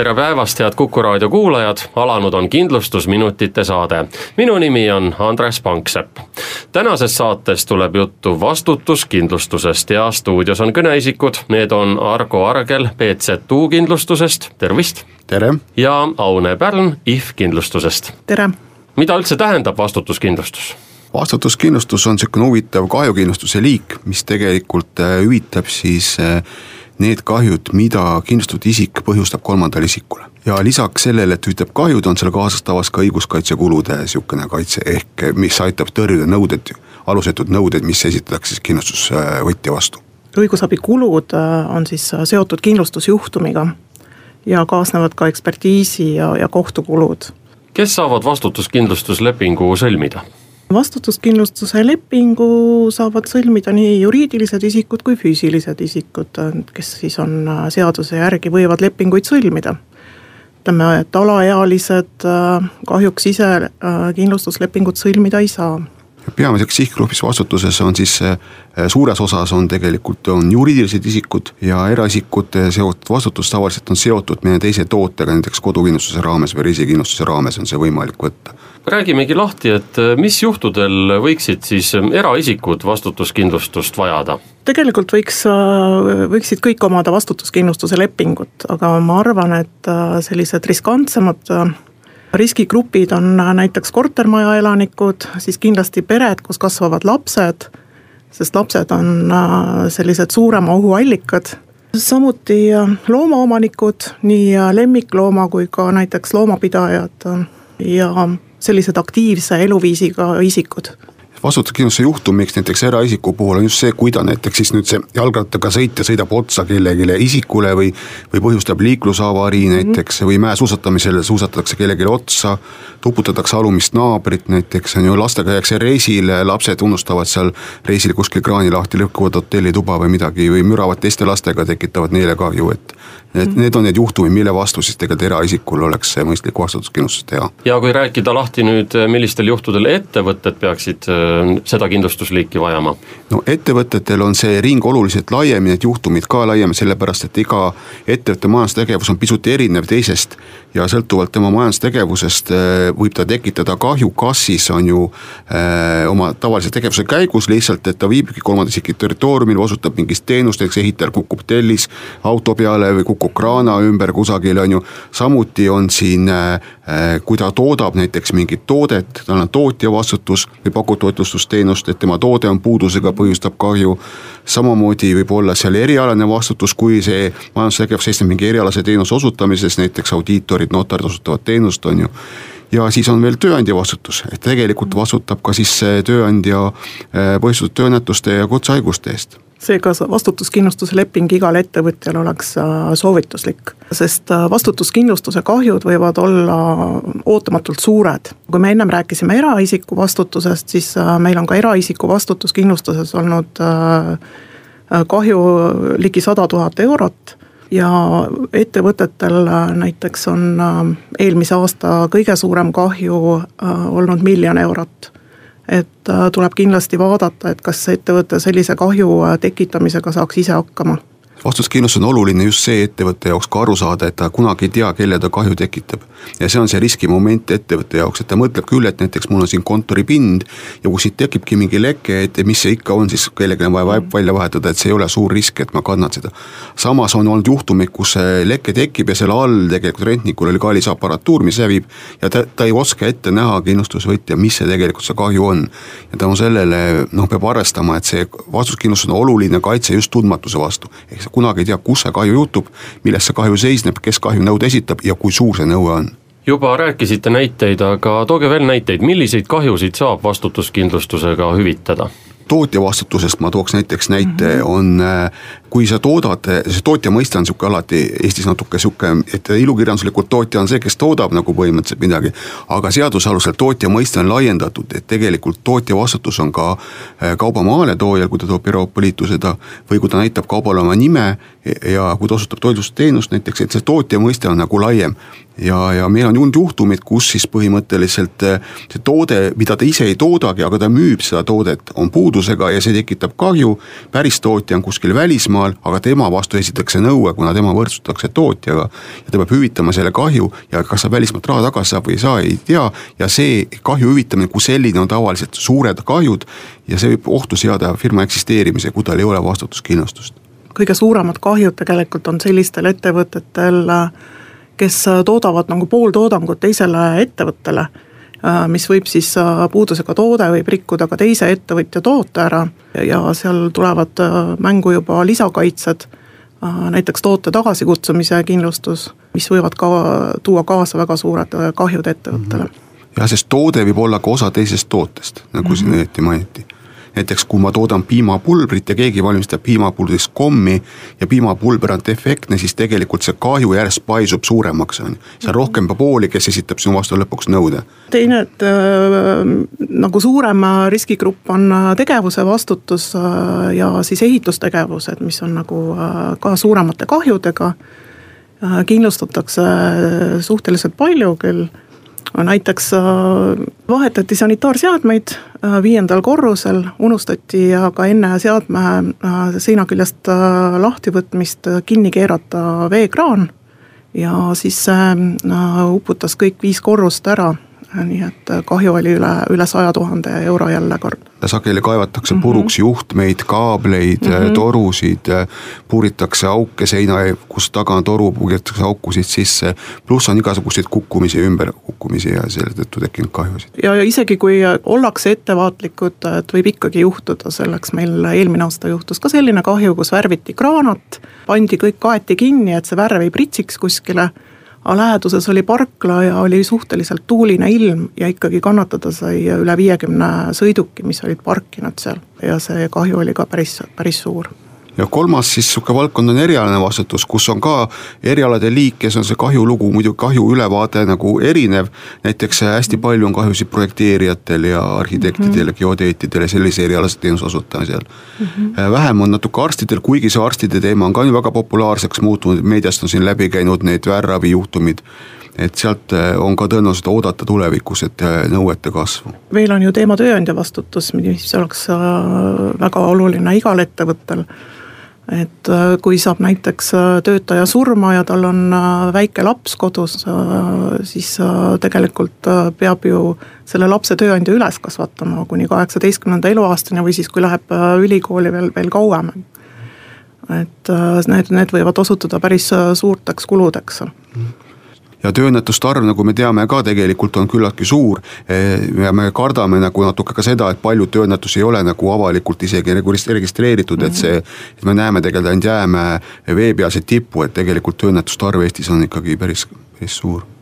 tere päevast, head Kuku raadio kuulajad, alanud on kindlustusminutite saade. minu nimi on Andres Panksepp. tänases saates tuleb juttu vastutuskindlustusest ja stuudios on kõneisikud, need on Argo Argel BZU kindlustusest, tervist. tere. ja Aune Pärn IF kindlustusest. tere. mida üldse tähendab vastutuskindlustus? vastutuskindlustus on niisugune huvitav kahjukindlustuse liik, mis tegelikult äh, hüvitab siis äh, need kahjud, mida kindlustatud isik põhjustab kolmandale isikule. ja lisaks sellele, et hüvitab kahjud, on seal kaasas tavas ka õiguskaitsekulude sihukene kaitse, ehk mis aitab tõrjuda nõuded, alusetud nõuded, mis esitatakse siis kindlustusvõtja vastu. õigusabikulud äh, on siis äh, seotud kindlustusjuhtumiga ja kaasnevad ka ekspertiisi ja, ja kohtukulud. kes saavad vastutuskindlustuslepingu sõlmida? Vastutuskindlustuse lepingu saavad sõlmida nii juriidilised isikud kui füüsilised isikud, kes siis on äh, seaduse järgi võivad lepinguid sõlmida. ütleme, et alaealised äh, kahjuks ise äh, kindlustuslepingut sõlmida ei saa peamiseks sihtgrupis vastutuses on siis suures osas on tegelikult on juriidilised isikud ja eraisikute seotud vastutus tavaliselt on seotud meie teise tootega, näiteks kodukindlustuse raames või reisikindlustuse raames on see võimalik võtta räägimegi lahti, et äh, mis juhtudel võiksid siis äh, eraisikud vastutuskindlustust vajada? tegelikult võiks, äh, võiksid kõik omada vastutuskindlustuse lepingut, aga ma arvan, et sellised riskantsemad riskigrupid on näiteks kortermaja elanikud, siis kindlasti pered, kus kasvavad lapsed, sest lapsed on sellised suurema ohu allikad samuti loomaomanikud, nii lemmiklooma kui ka näiteks loomapidajad ja sellised aktiivse eluviisiga isikud vastutuskindlustuse juhtumiks näiteks eraisiku puhul on just see, kui ta näiteks siis nüüd see jalgrattaga sõitja sõidab otsa kellelegi isikule või. või põhjustab liiklusavarii mhm. näiteks mm -hmm. või mäesuusatamisel suusatatakse kellelegi otsa. tuputatakse alumist naabrit näiteks on ju, lastega käiakse reisile, lapsed unustavad seal reisil kuskil kraani lahti, lükkavad hotellituba või midagi või müravad teiste lastega, tekitavad neile kahju, et et need on need juhtumid, mille vastu siis tegelikult eraisikul oleks mõistlik vastutuskindlustus teha. ja kui rääkida lahti nüüd, millistel juhtudel ettevõtted peaksid äh, seda kindlustusliiki vajama? no ettevõtetel on see ring oluliselt laiem ja need juhtumid ka laiem, sellepärast et iga ettevõtte majandustegevus on pisut erinev teisest. ja sõltuvalt tema majandustegevusest äh, võib ta tekitada kahju, kas siis on ju äh, oma tavalise tegevuse käigus lihtsalt, et ta viibibki kolmanda isiku territooriumil, osutab mingit teenust, näiteks ehitajal kukub tellis auto peale või kukub kraana ümber kusagil, on ju. samuti on siin, äh, kui ta toodab näiteks mingit toodet, tal on tootja vastutus või pakub toitlustusteenust, et tema toode on puudusega, põhjustab kahju. samamoodi võib olla seal erialane vastutus, kui see majandustegevus seisneb mingi erialase teenuse osutamises, näiteks audiitorid, notarid osutavad teenust, on ju ja siis on veel tööandja vastutus, et tegelikult vastutab ka siis tööandja äh, põhjustatud tööõnnetuste ja kutsehaiguste eest seega vastutuskindlustuse leping igale ettevõtjale oleks äh, soovituslik, sest äh, vastutuskindlustuse kahjud võivad olla ootamatult suured. kui me ennem rääkisime eraisiku vastutusest, siis äh, meil on ka eraisiku vastutuskindlustuses olnud kahju ligi sada tuhat eurot ja ettevõtetel näiteks on eelmise aasta kõige suurem kahju olnud miljon eurot et äh, tuleb kindlasti vaadata, et kas ettevõte sellise kahju äh, tekitamisega saaks ise hakkama vastutuskindlustus on oluline just see ettevõtte jaoks ka aru saada, et ta kunagi ei tea, kelle ta kahju tekitab. ja see on see riskimoment ettevõtte jaoks, et ta mõtleb küll, et näiteks mul on siin kontoripind. ja kui siit tekibki mingi leke, et mis see ikka on, siis kellelgi on vaja vaip välja vahetada, et see ei ole suur risk, et ma kannan seda. samas on olnud juhtumeid, kus see leke tekib ja selle all tegelikult rentnikul oli kallis aparatuur, mis hävib. ja ta, ta ei oska ette näha, kindlustusvõtja, mis see tegelikult see kahju on. ja tänu sellele noh, peab arvestama, et see vastutuskindlustus on oluline kaitse just tundmatuse vastu. ehk sa kunagi ei tea, kus see kahju juhtub, milles see kahju seisneb, kes kahjunõude esitab ja kui suur see nõue on juba rääkisite näiteid, aga tooge veel näiteid, milliseid kahjusid saab vastutuskindlustusega hüvitada? tootja vastutusest ma tooks näiteks näite mm, -hmm. on äh, kui sa toodad, see tootja mõiste on sihuke alati Eestis natuke sihuke, et ilukirjanduslikult tootja on see, kes toodab nagu põhimõtteliselt midagi. aga seaduse alusel tootja mõiste on laiendatud, et tegelikult tootja vastutus on ka äh, kauba maaletoojal, kui ta toob Euroopa Liitu seda. või kui ta näitab kaubale oma nime ja kui ta osutab toitlustusteenust näiteks, et see tootja mõiste on nagu laiem ja, ja meil on olnud juhtumid, kus siis põhimõtteliselt eh, see toode, mida ta ise ei toodagi, aga ta müüb seda toodet, on puudusega ja see tekitab kahju. päris tootja on kuskil välismaal, aga tema vastu esitatakse nõue, kuna tema võrdsutakse tootjaga. ja ta peab hüvitama selle kahju ja kas ta välismaalt raha tagasi saab või ei saa, ei tea. ja see kahju hüvitamine kui selline on tavaliselt suured kahjud ja see võib ohtu seada firma eksisteerimise, kui tal ei ole vastutuskindlustust kõige suuremad kahjud tegelikult on sellistel ettevõtetel kes toodavad nagu pooltoodangut teisele ettevõttele, mis võib siis, äh, puudusega toode võib rikkuda ka teise ettevõtja toote ära ja seal tulevad mängu juba lisakaitsed, näiteks toote tagasikutsumise kindlustus, mis võivad ka tuua kaasa väga suured kahjud ettevõttele. Mhm. jah, sest toode võib olla ka osa teisest tootest, nagu mm -hmm. siin õieti mainiti näiteks kui ma toodan piimapulbrit ja keegi valmistab piimapulbrist kommi ja piimapulber on defektne, siis tegelikult see kahju järjest paisub suuremaks, on ju. on rohkem pooli, kes esitab sinu vastu lõpuks nõude. teine, et äh, nagu suurem riskigrupp on äh, tegevuse vastutus äh, ja siis ehitustegevused, mis on nagu ka suuremate kahjudega kindlustatakse suhteliselt palju küll näiteks äh, vahetati sanitaarseadmeid äh, viiendal korrusel, unustati aga enne seadme äh, seina küljest lahtivõtmist kinni keerata veekraan. ja siis see uputas kõik viis korrust ära nii et äh, kahju oli üle, üle saja tuhande euro jälle kord. sageli kaevatakse mhm. puruks mm -hmm. juhtmeid, kaableid mm, -hmm. torusid, äh, puuritakse auke seina, kus taga on toru, puuritakse aukusid sisse. pluss on igasuguseid kukkumisi, ümberkukkumisi ja selle tõttu tekkinud kahjusid. ja, ja isegi kui ollakse ettevaatlikud, et võib ikkagi juhtuda selleks, meil eelmine aasta juhtus ka selline kahju, kus värviti kraanat, pandi kõik, kaeti kinni, et see värv ei pritsiks kuskile aga läheduses oli parkla ja oli suhteliselt tuuline ilm ja ikkagi kannatada sai üle viiekümne sõiduki, mis olid parkinud seal. Ja see kahju oli ka päris, päris suur ja kolmas siis sihuke valdkond on erialane vastutus, kus on ka erialade liikes on see kahjulugu, muidu kahju ülevaade nagu erinev. näiteks hästi palju on kahjusid projekteerijatel ja arhitektidel ja mm -hmm. geodeetidel ja sellise erialase teenuse osutamisel mm. -hmm. vähem on natuke arstidel, kuigi see arstide teema on ka ju väga populaarseks muutunud, meediast on siin läbi käinud need väärravijuhtumid et sealt äh, on ka tõenäoliselt oodata tulevikus, et äh, nõuete kasvu. veel on ju teema tööandja vastutus, mis oleks väga oluline igal ettevõttel et äh, kui saab näiteks äh, töötaja surma ja tal on äh, väike laps kodus, siis tegelikult peab ju selle lapse tööandja üles kasvatama kuni kaheksateistkümnenda eluaastani või siis, kui läheb ülikooli veel, veel kauem. et need, need võivad osutuda päris suurteks kuludeks ja tööõnnetuste arv, nagu me teame ka tegelikult on küllaltki suur. Eh, ja me kardame nagu natuke ka seda, et paljud tööõnnetusi ei ole nagu avalikult isegi nagu registreeritud, et see. et me näeme tegelikult ainult jäämäe veepealset tippu, et tegelikult tööõnnetuste arv Eestis on ikkagi päris, päris suur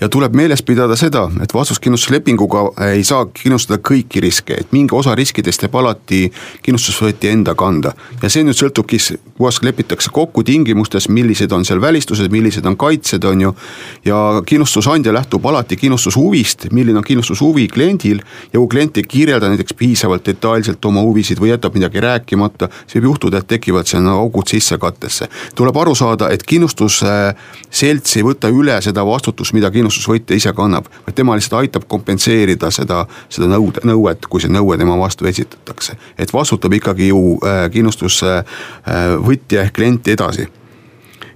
ja tuleb meeles pidada seda, et vastuskindlustuslepinguga ei saa kindlustada kõiki riske, et mingi osa riskidest jääb alati kindlustusvõtja enda kanda. ja see nüüd sõltubki, kuidas lepitakse kokku tingimustes, millised on seal välistused, millised on kaitsed, on ju. ja kindlustusandja lähtub alati kindlustushuvist, milline on kindlustushuvi kliendil ja kui klient ei kirjelda näiteks piisavalt detailselt oma huvisid või jätab midagi rääkimata, siis võib juhtuda, et tekivad sinna augud sissekattesse. tuleb aru saada, et kindlustusselts ei võta üle seda vastutust, mida kindlustus kindlustusvõtja ise kannab, vaid tema lihtsalt aitab kompenseerida seda, seda nõude, nõuet, kui see nõue tema vastu esitatakse. et vastutab ikkagi ju äh, kindlustusvõtja ehk klient edasi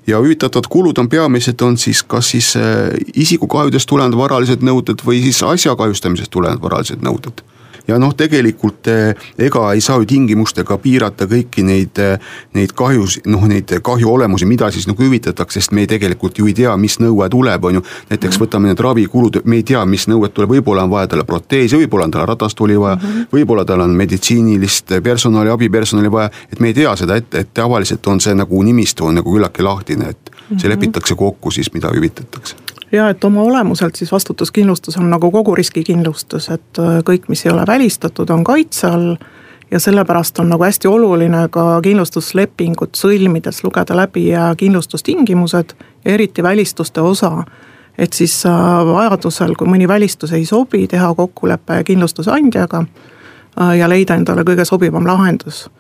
ja hüvitatavad kulud on peamiselt, on siis kas siis äh, isikukahjudest tulenevad varalised nõuded või siis asja kahjustamisest tulenevad varalised nõuded ja noh, tegelikult eh, ega ei saa ju tingimustega piirata kõiki neid, eh, neid kahjus, noh neid kahju olemusi, mida siis nagu hüvitatakse, sest me ei tegelikult ju ei tea, mis nõue tuleb, on ju. näiteks mhm. võtame need ravikulud, me ei tea, mis nõuet tuleb, võib-olla on vaja talle proteesi, võib-olla on talle ratastooli vaja mm -hmm., võib-olla tal on meditsiinilist personali, abipersonali vaja, et me ei tea seda ette, et tavaliselt on see nagu nimistu on nagu küllaltki lahtine, et see mhm. lepitakse kokku siis, mida hüvitatakse ja et oma olemuselt siis vastutuskindlustus on nagu kogu riskikindlustus, et äh, kõik, mis ei ole välistatud, on kaitse all. ja sellepärast on nagu hästi oluline ka kindlustuslepingut sõlmides lugeda läbi kindlustustingimused ja eriti välistuste osa. et siis äh, vajadusel, kui mõni välistus ei sobi, teha kokkulepe kindlustusandjaga äh, ja leida endale kõige sobivam lahendus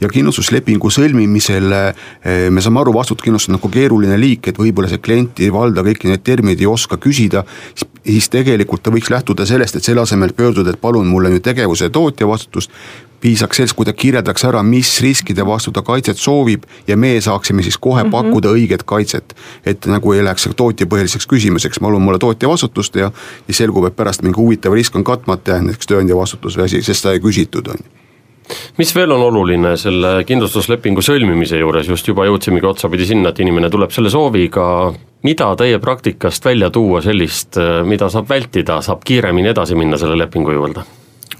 ja kindlustuslepingu sõlmimisel eh, me saame aru, vastutuskindlustus on nagu keeruline liik, et võib-olla see klient ei valda kõiki neid termineid, ei oska küsida, siis tegelikult ta võiks lähtuda sellest, et selle asemel pöörduda, et palun mulle nüüd tegevuse tootja vastutust, piisaks sellest, kui ta kirjeldaks ära, mis riskide vastu ta kaitset soovib ja meie saaksime siis kohe mm -hmm. pakkuda õiget kaitset. et nagu ei läheks tootjapõhiliseks küsimuseks, palun mulle tootja vastutust ja siis selgub, et pärast mingi huvitav risk on katmata jäänud, näiteks tööandja vastutus või asi, sest seda ei küsitud, on ju mis veel on oluline selle kindlustuslepingu sõlmimise juures, just juba jõudsimegi otsapidi sinna, et inimene tuleb selle sooviga, mida teie praktikast välja tuua sellist, mida saab vältida, saab kiiremini edasi minna selle lepingu juurde?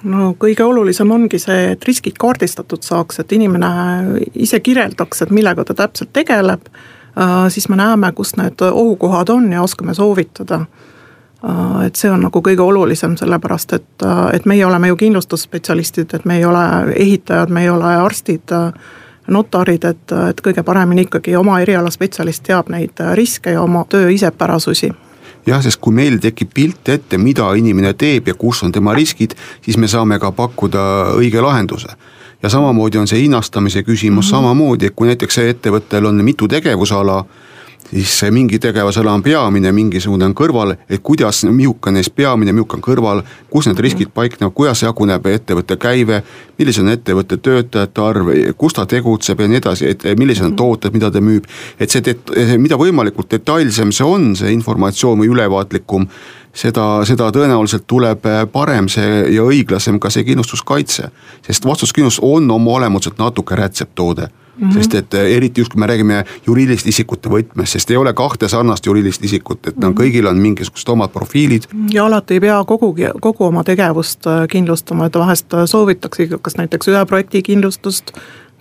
no kõige olulisem ongi see, et riskid kaardistatud saaks, et inimene ise kirjeldaks, et millega ta täpselt tegeleb, äh, siis me näeme, kus need ohukohad on ja oskame soovitada. Äh, et see on nagu kõige olulisem, sellepärast et, äh, et meie oleme ju kindlustusspetsialistid, et me ei ole ehitajad, me ei ole arstid, notarid, et, et kõige paremini ikkagi oma eriala spetsialist teab neid riske ja oma töö isepärasusi jah, sest kui meil tekib pilt ette, mida inimene teeb ja kus on tema riskid, siis me saame ka pakkuda õige lahenduse ja samamoodi on see hinnastamise küsimus mm -hmm. samamoodi, et kui näiteks ettevõttel on mitu tegevusala siis mingi tegevusala on peamine, mingisugune on kõrval, et kuidas, mihuke neist peamine, mihuke on kõrval, kus need riskid paiknevad, kuidas jaguneb ettevõtte käive, millised on ettevõtte töötajate arv, kus ta tegutseb ja nii edasi, et millised on tooted, mida ta müüb. et see, mida võimalikult detailsem see on, see informatsioon või ülevaatlikum, seda, seda tõenäoliselt tuleb parem see ja õiglasem ka see kindlustuskaitse. sest vastutuskindlustus on oma olemuselt natuke rätseptoode Mm -hmm. sest et eh, eriti just, kui me räägime juriidiliste isikute võtmes, sest ei ole kahte sarnast juriidilist isikut, et -hmm. kõigil on mingisugused omad profiilid. ja alati ei pea kogu, kogu oma tegevust äh, kindlustama, et vahest äh, soovitakse kas näiteks ühe projekti kindlustust,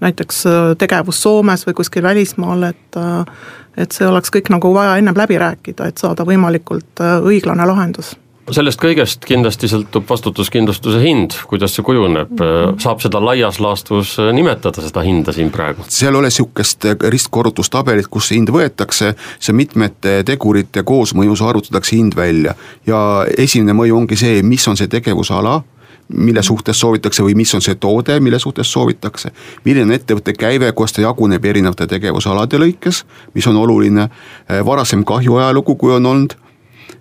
näiteks äh, tegevus Soomes või kuskil välismaal, et et see oleks kõik nagu vaja ennem läbi rääkida, et saada võimalikult õiglane lahendus sellest kõigest kindlasti sõltub vastutuskindlustuse hind, kuidas see kujuneb, mhm. saab seda laias laastus nimetada, seda hinda siin praegu? seal ei ole sihukest ristkorrutustabelit, kus see hind võetakse, see mitmete tegurite koosmõjus arvutatakse hind välja ja esimene mõju ongi see, mis on see tegevusala mille suhtes soovitakse või mis on see toode, mille suhtes soovitakse. milline on ettevõtte käive, kuidas ta jaguneb erinevate tegevusalade lõikes, mis on oluline, varasem kahju ajalugu, kui on olnud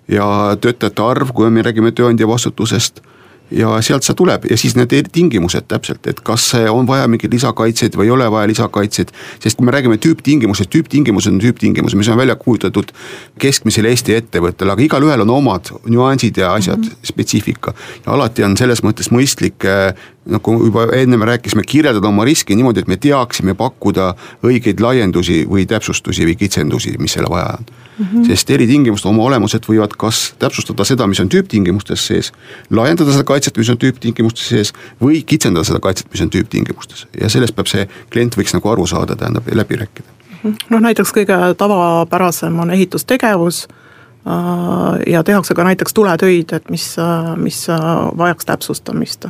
ja töötajate arv, kui me räägime tööandja vastutusest ja sealt see tuleb ja siis need tingimused täpselt, et kas on vaja mingeid lisakaitseid või ei ole vaja lisakaitseid. sest kui me räägime tüüptingimusest, tüüptingimused on tüüptingimused, mis on välja kujutatud keskmisele Eesti ettevõttele, aga igalühel on omad nüansid ja asjad mm, -hmm. spetsiifika. ja alati on selles mõttes mõistlik eh, nagu juba ennem rääkisime, kirjeldada oma riski niimoodi, et me teaksime pakkuda õigeid laiendusi või täpsustusi või kitsendusi, mis selle vaja on mm. -hmm. sest eritingimused oma olemuselt võivad kas täpsustada seda, mis on tüüptingimustes sees, laiendada seda kaitset, mis on tüüptingimustes sees või kitsendada seda kaitset, mis on tüüptingimustes ja sellest peab see klient võiks nagu aru saada, tähendab läbi rääkida. Mhm. noh, näiteks kõige tavapärasem on ehitustegevus äh, ja tehakse ka näiteks tuletöid, et mis, äh, mis äh, vajaks täpsustamist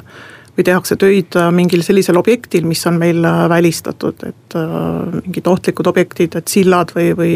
või tehakse töid mingil sellisel objektil, mis on meil välistatud, et mingid ohtlikud objektid, et sillad või, või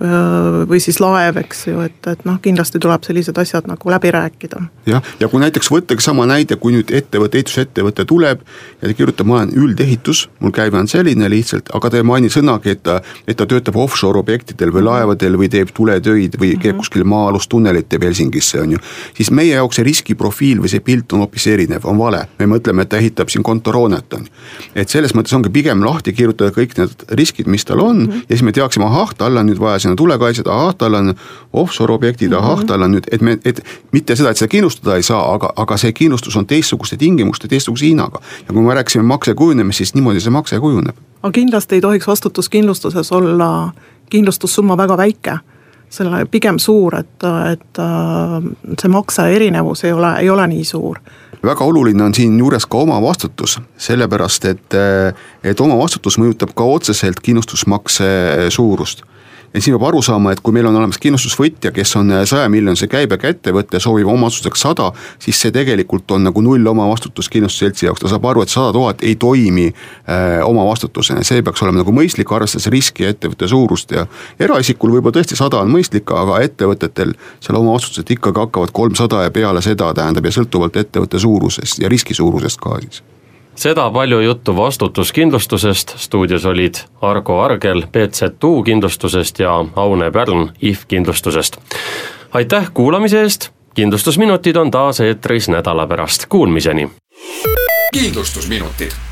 või siis laev, eks ju, et, et noh, kindlasti tuleb sellised asjad nagu läbi rääkida. jah, ja kui näiteks võttagi sama näide, kui nüüd ettevõte, ehitusettevõte tuleb ja ta kirjutab, ma olen üldehitus, mul käive on selline lihtsalt, aga ta ei maini sõnagi, et ta, et ta töötab offshore objektidel või laevadel või teeb tuletöid või käib mm -hmm. kuskil maa-alust tunnelit teeb Helsingisse, on ju. siis meie jaoks see riskiprofiil või see pilt on hoopis erinev, on vale, me mõtleme, et ta ehitab siin kontoroonet, on ju. et selles mõttes ongi pigem lahti kirjutada kõik need riskid, mis tal on mm -hmm. ja siis me teaksime, ahah, tal on nüüd vaja sinna tulekaitsjad, ahah, tal on offshore objektid, ahah, mhm. tal on nüüd, et me, et mitte seda, et seda kindlustada ei saa, aga, aga see kindlustus on teistsuguste tingimuste, teistsuguse hinnaga. ja kui me rääkisime makse kujunemist, siis niimoodi see makse kujuneb. aga kindlasti ei tohiks vastutuskindlustuses olla kindlustussumma väga väike selle pigem suur, et, et see makse erinevus ei ole, ei ole nii suur väga oluline on siinjuures ka omavastutus, sellepärast et, et omavastutus mõjutab ka otseselt kindlustusmakse suurust ja siin peab aru saama, et kui meil on olemas kindlustusvõtja, kes on äh, saja miljonise käibega ettevõte, soovib omaotsuseks sada, siis see tegelikult on nagu null omavastutus kindlustusseltsi jaoks, ta saab aru, et sada tuhat ei toimi äh, omavastutusena, see peaks olema nagu mõistlik, arvestades riski ja ettevõtte suurust. Ja. eraisikul võib-olla tõesti sada on mõistlik, aga ettevõtetel seal omavastutused ikkagi hakkavad kolmsada ja peale seda tähendab ja sõltuvalt ettevõtte suurusest ja riski suurusest ka siis seda palju juttu vastutuskindlustusest, stuudios olid Argo Argel BZU kindlustusest ja Aune Pärn IF kindlustusest. aitäh kuulamise eest, kindlustusminutid on taas eetris nädala pärast, kuulmiseni. kindlustusminutid